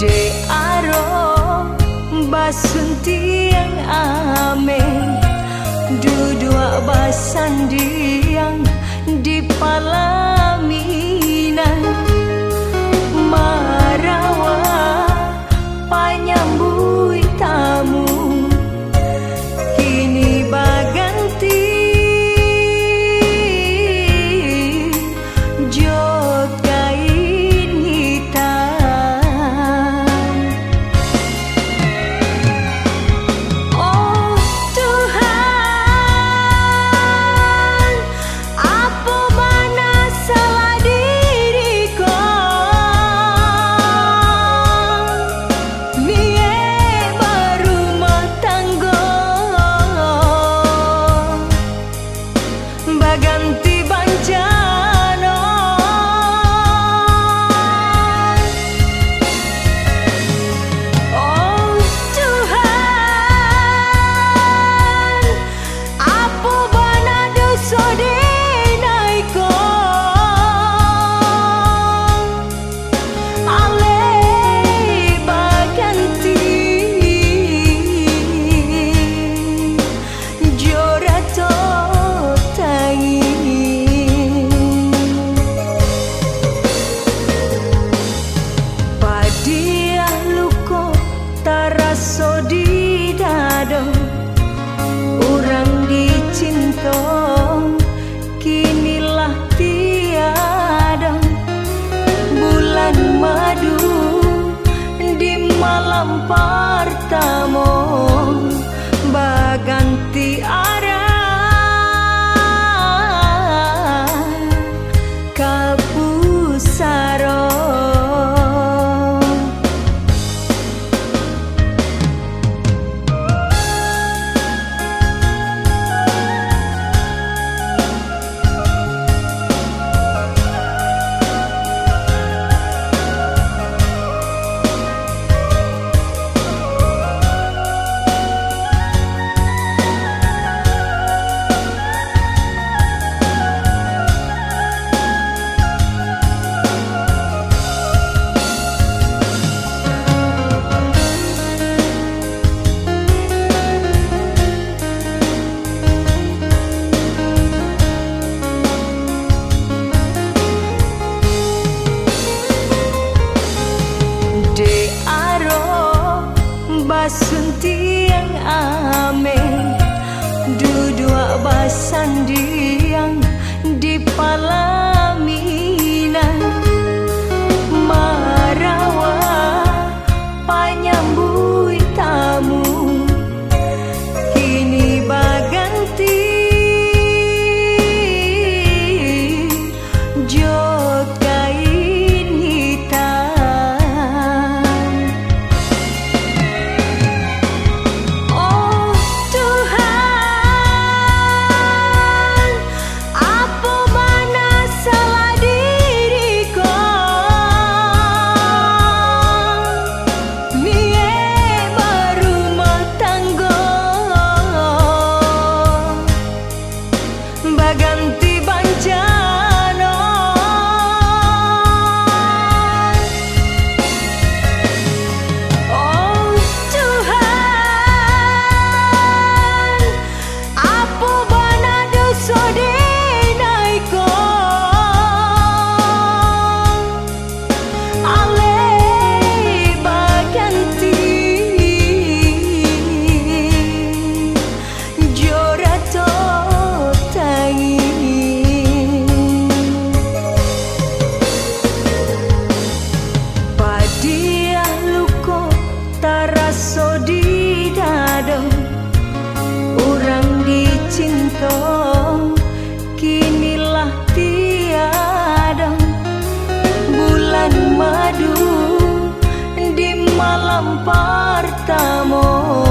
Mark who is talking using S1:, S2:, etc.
S1: De aro basunti yang ame duduk basandi yang di pala. far. Yang ame Duduk basandiang di palaminan comportamos.